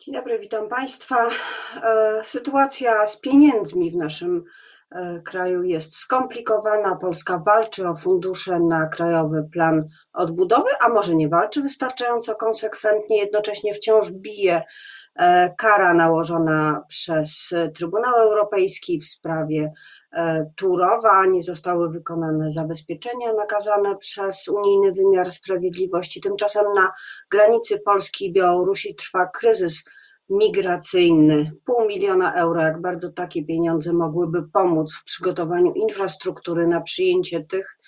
Dzień dobry, witam Państwa. E, sytuacja z pieniędzmi w naszym e, kraju jest skomplikowana. Polska walczy o fundusze na Krajowy Plan Odbudowy, a może nie walczy wystarczająco konsekwentnie, jednocześnie wciąż bije kara nałożona przez Trybunał Europejski w sprawie Turowa. Nie zostały wykonane zabezpieczenia nakazane przez unijny wymiar sprawiedliwości. Tymczasem na granicy Polski i Białorusi trwa kryzys migracyjny. Pół miliona euro, jak bardzo takie pieniądze mogłyby pomóc w przygotowaniu infrastruktury na przyjęcie tych,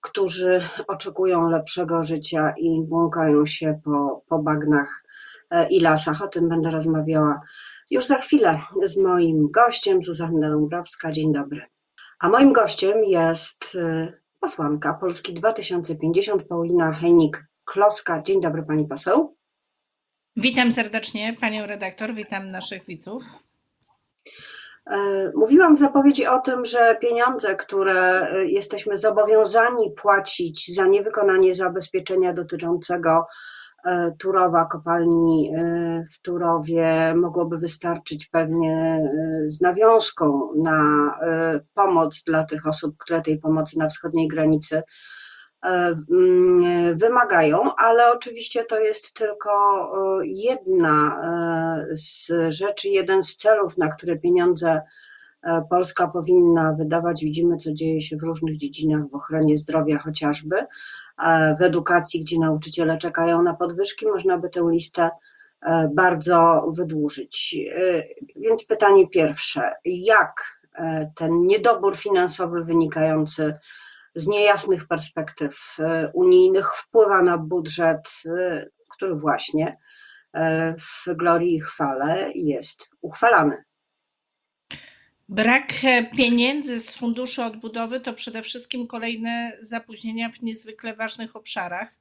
którzy oczekują lepszego życia i błąkają się po, po bagnach e, i lasach. O tym będę rozmawiała już za chwilę z moim gościem, Zuzanna Dąbrowska. Dzień dobry. A moim gościem jest e, posłanka Polski 2050 Paulina Henik-Kloska. Dzień dobry pani poseł. Witam serdecznie panią redaktor, witam naszych widzów. E, mówiłam w zapowiedzi o tym, że pieniądze, które e, jesteśmy zobowiązani płacić za niewykonanie zabezpieczenia dotyczącego e, Turowa, kopalni w Turowie, mogłoby wystarczyć pewnie z nawiązką na pomoc dla tych osób, które tej pomocy na wschodniej granicy E, mm, wymagają, ale oczywiście to jest tylko e, jedna e, z rzeczy, jeden z celów, na które pieniądze Polska powinna wydawać. Widzimy, co dzieje się w różnych dziedzinach, w ochronie zdrowia chociażby, w edukacji, gdzie nauczyciele czekają na podwyżki. Można by tę listę bardzo wydłużyć. Więc pytanie pierwsze: jak ten niedobór finansowy wynikający z niejasnych perspektyw e, unijnych wpływa na budżet, e, który właśnie e, w glorii i chwale jest uchwalany. Brak pieniędzy z funduszu odbudowy to przede wszystkim kolejne zapóźnienia w niezwykle ważnych obszarach. E,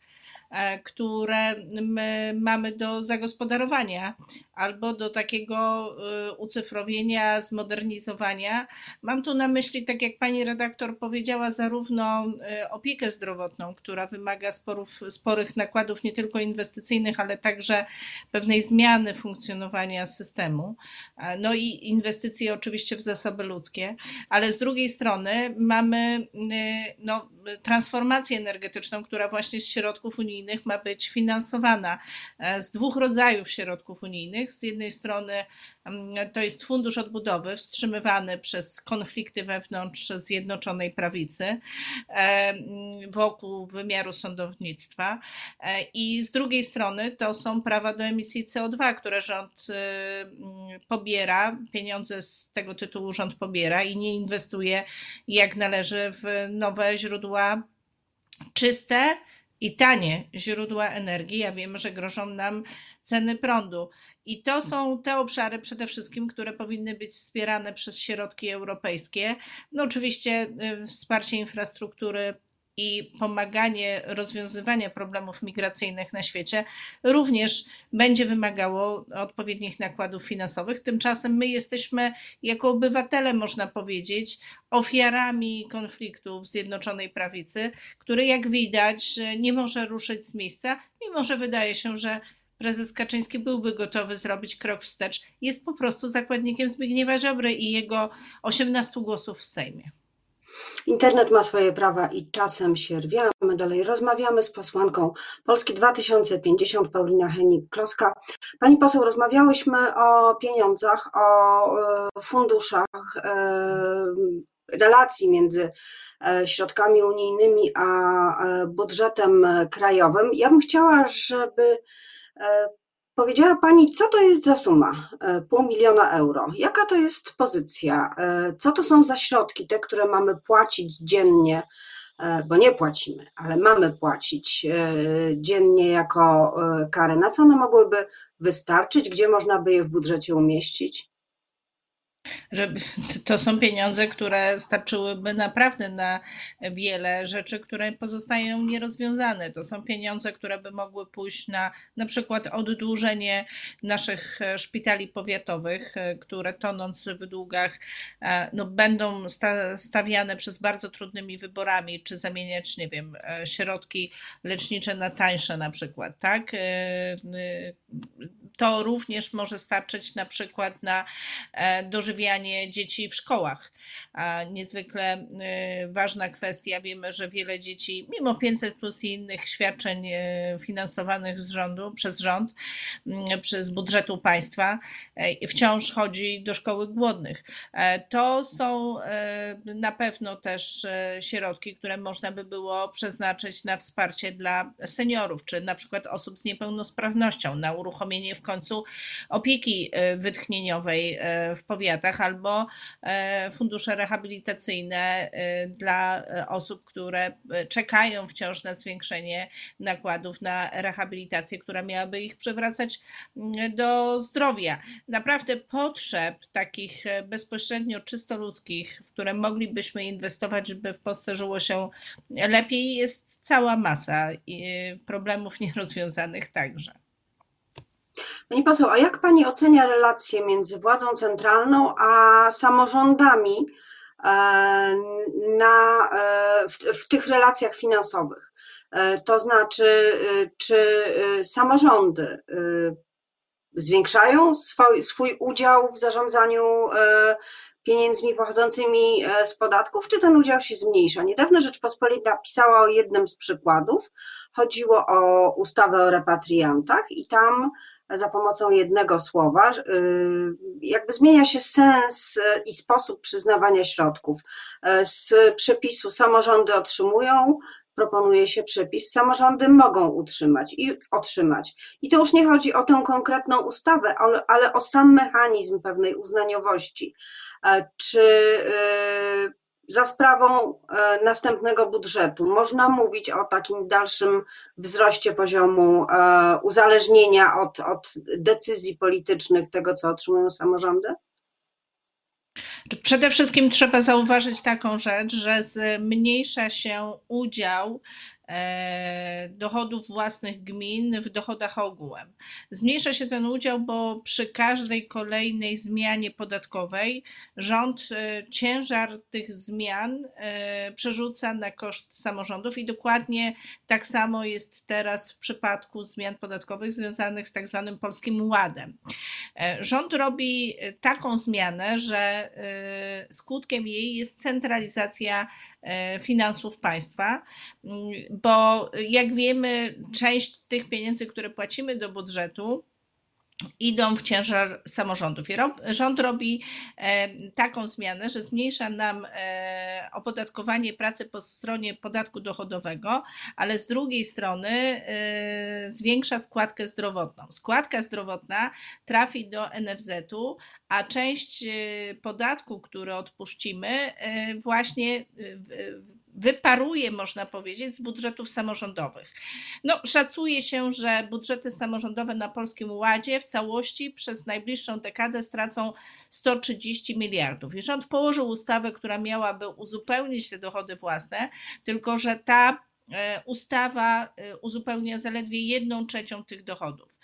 które my mamy do zagospodarowania albo do takiego e, ucyfrowienia, zmodernizowania. Mam tu na myśli, tak jak pani redaktor powiedziała, zarówno e, opiekę zdrowotną, która wymaga sporów, sporych nakładów nie tylko inwestycyjnych, ale także pewnej zmiany funkcjonowania systemu. No i inwestycje oczywiście w zasoby ludzkie, ale z drugiej strony mamy no, transformację energetyczną, która właśnie z środków unijnych ma być finansowana e, z dwóch rodzajów środków unijnych. Z jednej strony mm, to jest fundusz odbudowy wstrzymywany przez konflikty wewnątrz Zjednoczonej Prawicy e, mm, wokół wymiaru sądownictwa e, i z drugiej strony to są prawa do emisji CO2, które rząd mm, pobiera, pieniądze z tego tytułu rząd pobiera i nie inwestuje jak należy w nowe źródła czyste i tanie źródła energii. Ja wiem, że grożą nam ceny prądu. I to są te obszary przede wszystkim, które powinny być wspierane przez środki europejskie. No oczywiście y, wsparcie infrastruktury i pomaganie rozwiązywania problemów migracyjnych na świecie również będzie wymagało odpowiednich nakładów finansowych. Tymczasem my jesteśmy jako obywatele, można powiedzieć, ofiarami konfliktu w Zjednoczonej Prawicy, który jak widać nie może ruszyć z miejsca, mimo że wydaje się, że prezes Kaczyński byłby gotowy zrobić krok wstecz. Jest po prostu zakładnikiem Zbigniewa Ziobry i jego 18 głosów w Sejmie. Internet ma swoje prawa i czasem się rwiamy. Dalej rozmawiamy z posłanką Polski 2050, Paulina Henik-Kloska. Pani poseł, rozmawiałyśmy o pieniądzach, o e, funduszach, e, relacji między e, środkami unijnymi a budżetem krajowym. Ja bym chciała, żeby Powiedziała Pani, co to jest za suma? E, pół miliona euro. Jaka to jest pozycja? E, co to są za środki, te, które mamy płacić dziennie, e, bo nie płacimy, ale mamy płacić dziennie jako karę? Na co one mogłyby wystarczyć? Gdzie można by je w budżecie umieścić? Że to są pieniądze, które starczyłyby naprawdę na wiele rzeczy, które pozostają nierozwiązane. To są pieniądze, które by mogły pójść na na przykład oddłużenie naszych szpitali powiatowych, które tonąc w długach e, no, będą stawiane przez bardzo trudnymi wyborami, czy zamieniać, nie wiem, e, środki lecznicze na tańsze na przykład, tak? To również może starczyć na przykład na e, dożywianie dzieci w szkołach. Niezwykle e, ważna kwestia. Wiemy, że wiele dzieci, mimo 500 plus i innych świadczeń e, finansowanych z rządu, przez rząd, przez budżetu państwa, wciąż chodzi do szkoły głodnych. To są na pewno też środki, które można by było przeznaczyć na wsparcie dla seniorów, czy na przykład osób z niepełnosprawnością, na uruchomienie w końcu opieki e, wytchnieniowej e, w powiatach albo e, fundusze rehabilitacyjne dla osób, które czekają wciąż na zwiększenie nakładów na rehabilitację, która miałaby ich przywracać mm, do zdrowia. Naprawdę potrzeb takich bezpośrednio czysto ludzkich, w które moglibyśmy inwestować, żeby w Polsce żyło się lepiej, jest cała masa problemów nierozwiązanych także. Pani poseł, a jak Pani ocenia relacje między władzą centralną a samorządami e, na, e, w, w tych relacjach finansowych? E, to znaczy, czy samorządy zwiększają swój, swój udział w zarządzaniu pieniędzmi pochodzącymi z podatków, czy ten udział się zmniejsza? Niedawno Rzeczpospolita pisała o jednym z przykładów. Chodziło o ustawę o repatriantach i tam za pomocą jednego słowa, y, jakby zmienia się sens y, i sposób przyznawania środków. Y, z przepisu samorządy otrzymują, proponuje się przepis, samorządy mogą utrzymać i otrzymać. I to już nie chodzi o tę konkretną ustawę, ale, ale o sam mechanizm pewnej uznaniowości. Czy za sprawą e, następnego budżetu można mówić o takim dalszym wzroście poziomu e, uzależnienia od, od decyzji politycznych tego, co otrzymują samorządy? Przede wszystkim trzeba zauważyć taką rzecz, że zmniejsza się udział dochodów własnych gmin w dochodach ogółem. Zmniejsza się ten udział, bo przy każdej kolejnej zmianie podatkowej rząd e, ciężar tych zmian e, przerzuca na koszt samorządów i dokładnie tak samo jest teraz w przypadku zmian podatkowych związanych z tak zwanym Polskim Ładem. Rząd robi taką zmianę, że skutkiem jej jest centralizacja E, finansów państwa, mm, bo jak wiemy, część tych pieniędzy, które płacimy do budżetu, idą w ciężar samorządów. Rząd robi e, taką zmianę, że zmniejsza nam e, opodatkowanie pracy po stronie podatku dochodowego, ale z drugiej strony e, zwiększa składkę zdrowotną. Składka zdrowotna trafi do NFZ-u, a część podatku, który odpuścimy, właśnie wyparuje, można powiedzieć, z budżetów samorządowych. No, szacuje się, że budżety samorządowe na Polskim Ładzie w całości przez najbliższą dekadę stracą 130 miliardów. I rząd położył ustawę, która miałaby uzupełnić te dochody własne, tylko że ta ustawa e, uzupełnia zaledwie jedną trzecią tych dochodów.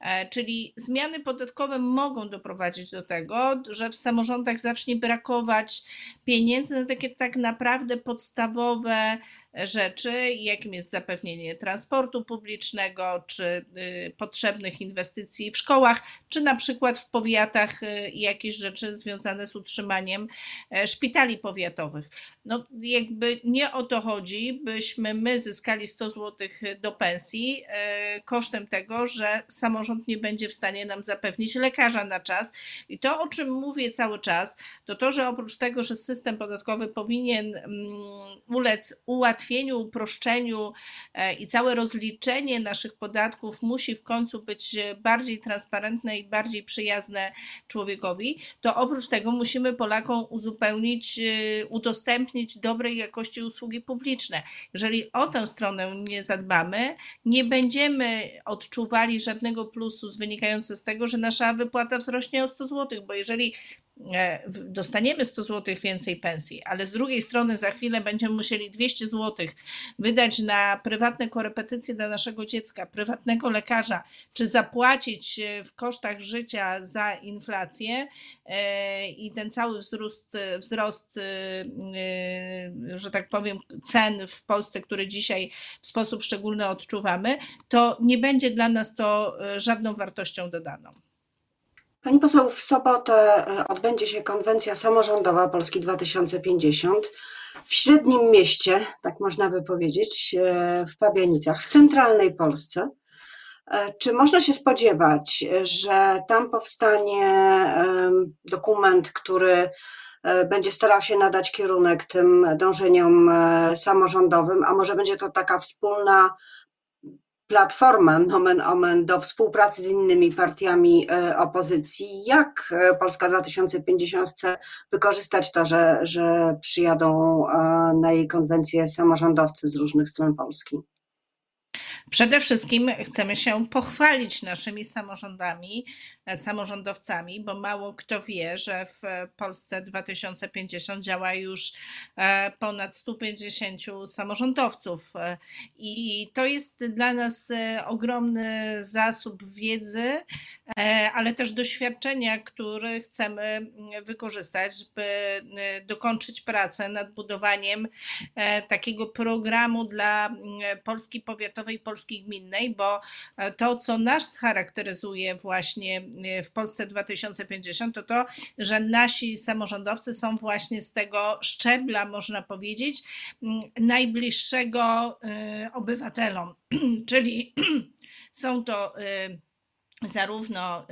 E, czyli zmiany podatkowe mogą doprowadzić do tego, że w samorządach zacznie brakować pieniędzy na takie tak naprawdę podstawowe rzeczy, jakim jest zapewnienie transportu publicznego, czy y, potrzebnych inwestycji w szkołach, czy na przykład w powiatach y, jakieś rzeczy związane z utrzymaniem e, szpitali powiatowych. No, jakby nie o to chodzi, byśmy my zyskali 100 zł do pensji e, kosztem tego, że samorząd nie będzie w stanie nam zapewnić lekarza na czas. I to, o czym mówię cały czas, to to, że oprócz tego, że system podatkowy powinien mm, ulec ułatwieniu, ułatwieniu, uproszczeniu e, i całe rozliczenie naszych podatków musi w końcu być bardziej transparentne i bardziej przyjazne człowiekowi, to oprócz tego musimy Polakom uzupełnić, e, udostępnić dobrej jakości usługi publiczne. Jeżeli o tę stronę nie zadbamy, nie będziemy odczuwali żadnego plusu wynikającego z tego, że nasza wypłata wzrośnie o 100 zł, bo jeżeli e, dostaniemy 100 zł więcej pensji, ale z drugiej strony za chwilę będziemy musieli 200 zł wydać na prywatne korepetycje dla naszego dziecka, prywatnego lekarza, czy zapłacić e, w kosztach życia za inflację i ten cały wzrost, wzrost że tak powiem, cen w Polsce, który dzisiaj w sposób szczególny odczuwamy, to nie będzie dla nas to żadną wartością dodaną. Pani poseł, w sobotę e, odbędzie się konwencja samorządowa Polski 2050 w średnim mieście, tak można by powiedzieć, e, w Pabianicach, w centralnej Polsce. E, czy można się spodziewać, że tam powstanie dokument, który będzie starał się nadać kierunek tym dążeniom samorządowym, a może będzie to taka wspólna platformę, nomen omen, do współpracy z innymi partiami e, opozycji. Jak e, Polska 2050 chce wykorzystać to, że, że przyjadą e, na jej konwencję samorządowcy z różnych stron Polski? Przede wszystkim chcemy się pochwalić naszymi samorządami, samorządowcami, bo mało kto wie, że w Polsce 2050 działa już e, ponad 150 samorządowców. E, I to jest dla nas ogromny zasób wiedzy, ale też doświadczenia, który chcemy wykorzystać, by dokończyć pracę nad budowaniem takiego programu dla Polski powiatowej, Polski Gminnej, bo e, to, co nas charakteryzuje właśnie e, w Polsce 2050, to to, że nasi samorządowcy są właśnie z tego szczebla, można powiedzieć, najbliższego e, obywatelom, czyli są to zarówno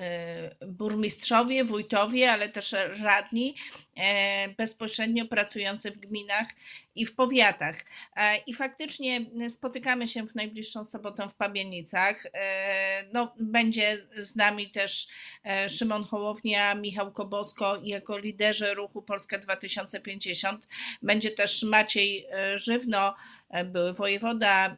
y, burmistrzowie, wójtowie, ale też radni e, bezpośrednio pracujący w gminach i w powiatach. E, I faktycznie spotykamy się w najbliższą sobotę w Pabienicach. E, no, będzie z nami też Szymon Hołownia, Michał Kobosko jako liderzy ruchu Polska 2050. Będzie też Maciej Żywno, były wojewoda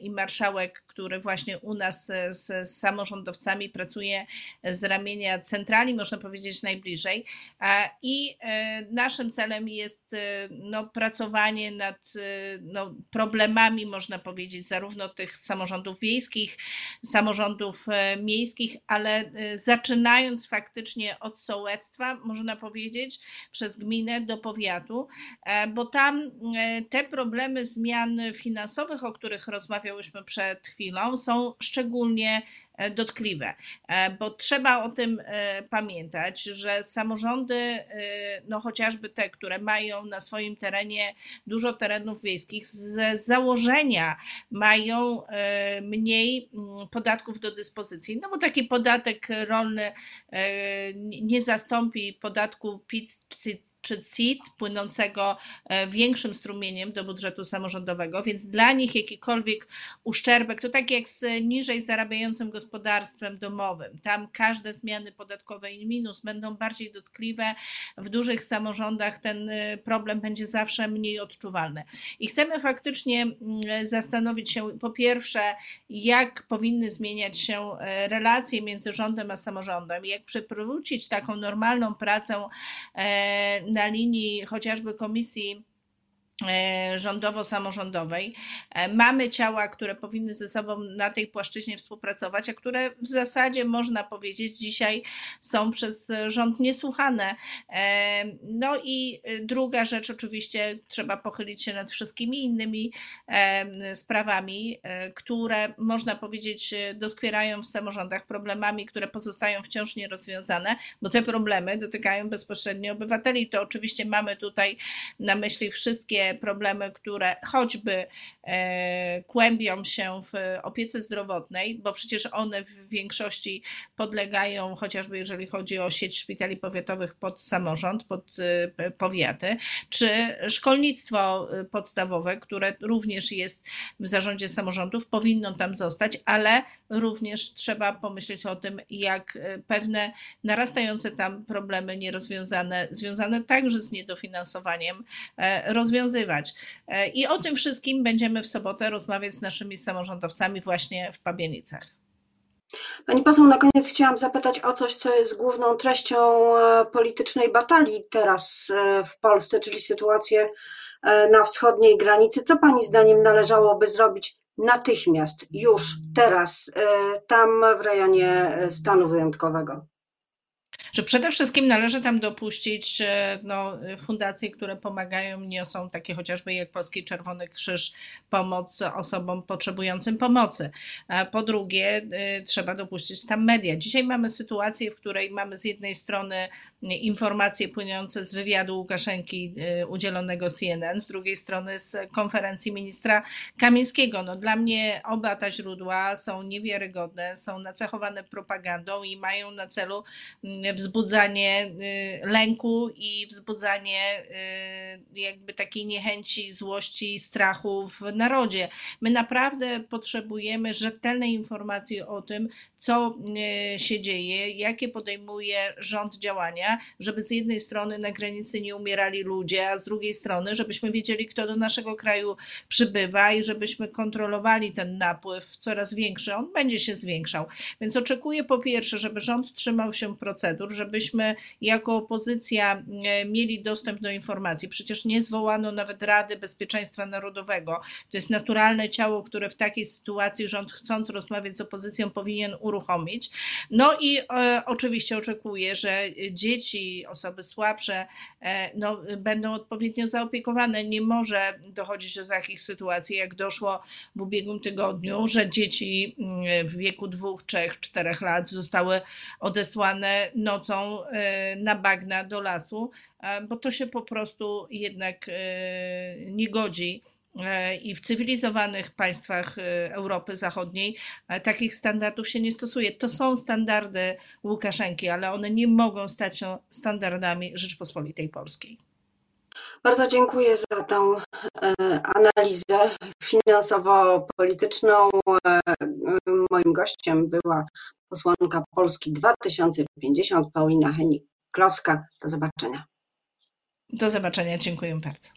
i marszałek który właśnie u nas z, samorządowcami pracuje z ramienia centrali, można powiedzieć najbliżej. I e, naszym celem jest e, no, pracowanie nad e, no, problemami, można powiedzieć, zarówno tych samorządów wiejskich, samorządów miejskich, ale zaczynając faktycznie od sołectwa, można powiedzieć, przez gminę do powiatu, bo tam te problemy zmian finansowych, o których rozmawiałyśmy przed chwilą, chwilą są szczególnie dotkliwe, e, bo trzeba o tym e, pamiętać, że samorządy, no chociażby te, które mają na swoim terenie dużo terenów wiejskich, z założenia mają mniej mm, podatków do dyspozycji, no bo taki podatek rolny nie zastąpi podatku PIT czy CIT płynącego większym strumieniem do budżetu samorządowego, więc dla nich jakikolwiek uszczerbek, to tak jak z niżej zarabiającym gospodarstwem, gospodarstwem domowym. Tam każde zmiany podatkowe i minus będą bardziej dotkliwe. W dużych samorządach ten y, problem będzie zawsze mniej odczuwalny. I chcemy faktycznie mm, zastanowić się, po pierwsze, jak powinny zmieniać się e, relacje między rządem a samorządem, jak przywrócić taką normalną pracę e, na linii chociażby komisji rządowo-samorządowej. E, mamy ciała, które powinny ze sobą na tej płaszczyźnie współpracować, a które w zasadzie można powiedzieć dzisiaj są przez rząd niesłuchane. E, no i druga rzecz, oczywiście trzeba pochylić się nad wszystkimi innymi sprawami, które można powiedzieć doskwierają w samorządach, problemami, które pozostają wciąż nierozwiązane, bo te problemy dotykają bezpośrednio obywateli. To oczywiście mamy tutaj na myśli wszystkie problemy, które choćby e, kłębią się w opiece zdrowotnej, bo przecież one w większości podlegają, chociażby jeżeli chodzi o sieć szpitali powiatowych pod samorząd, pod e, powiaty, czy szkolnictwo e, podstawowe, które również jest w zarządzie samorządów, powinno tam zostać, ale również trzeba pomyśleć o tym, jak pewne narastające tam problemy nierozwiązane, związane także z niedofinansowaniem, rozwiązywać E, I o tym wszystkim będziemy w sobotę rozmawiać z naszymi samorządowcami właśnie w Pabienicach. Pani poseł, na koniec chciałam zapytać o coś, co jest główną treścią e, politycznej batalii teraz e, w Polsce, czyli sytuację na wschodniej granicy. Co Pani zdaniem należałoby zrobić natychmiast, już teraz, tam w rejonie stanu wyjątkowego? Że przede wszystkim należy tam dopuścić no, fundacje, które pomagają, niosą takie chociażby jak Polski Czerwony Krzyż, pomoc osobom potrzebującym pomocy. Po drugie, y, trzeba dopuścić tam media. Dzisiaj mamy sytuację, w której mamy z jednej strony informacje płynące z wywiadu Łukaszenki y, udzielonego CNN, z drugiej strony z konferencji ministra Kamińskiego. No, dla mnie oba te źródła są niewiarygodne, są nacechowane propagandą i mają na celu mm, wzbudzanie y, lęku i wzbudzanie y, jakby takiej niechęci, złości, strachu w narodzie. My naprawdę potrzebujemy rzetelnej informacji o tym, co się dzieje, jakie podejmuje rząd działania żeby z jednej strony na granicy nie umierali ludzie, a z drugiej strony, żebyśmy wiedzieli, kto do naszego kraju przybywa i żebyśmy kontrolowali ten napływ coraz większy. On będzie się zwiększał. Więc oczekuję po pierwsze, żeby rząd trzymał się procedur, żebyśmy jako opozycja e, mieli dostęp do informacji. Przecież nie zwołano nawet Rady Bezpieczeństwa Narodowego. To jest naturalne ciało, które w takiej sytuacji rząd chcąc rozmawiać z opozycją powinien uruchomić. No i e, oczywiście oczekuję, że dzieci dzieci, osoby słabsze e, no, będą odpowiednio zaopiekowane. Nie może dochodzić do takich sytuacji, jak doszło w ubiegłym tygodniu, że dzieci mm, w wieku dwóch, trzech, czterech lat zostały odesłane nocą e, na bagna do lasu, e, bo to się po prostu jednak nie godzi i w cywilizowanych państwach e, Europy Zachodniej e, takich standardów się nie stosuje. To są standardy Łukaszenki, ale one nie mogą stać się standardami Rzeczpospolitej Polskiej. Bardzo dziękuję za tą analizę finansowo-polityczną. Moim gościem była posłanka Polski 2050 Paulina Henik-Kloska. Do zobaczenia. Do zobaczenia, dziękuję bardzo.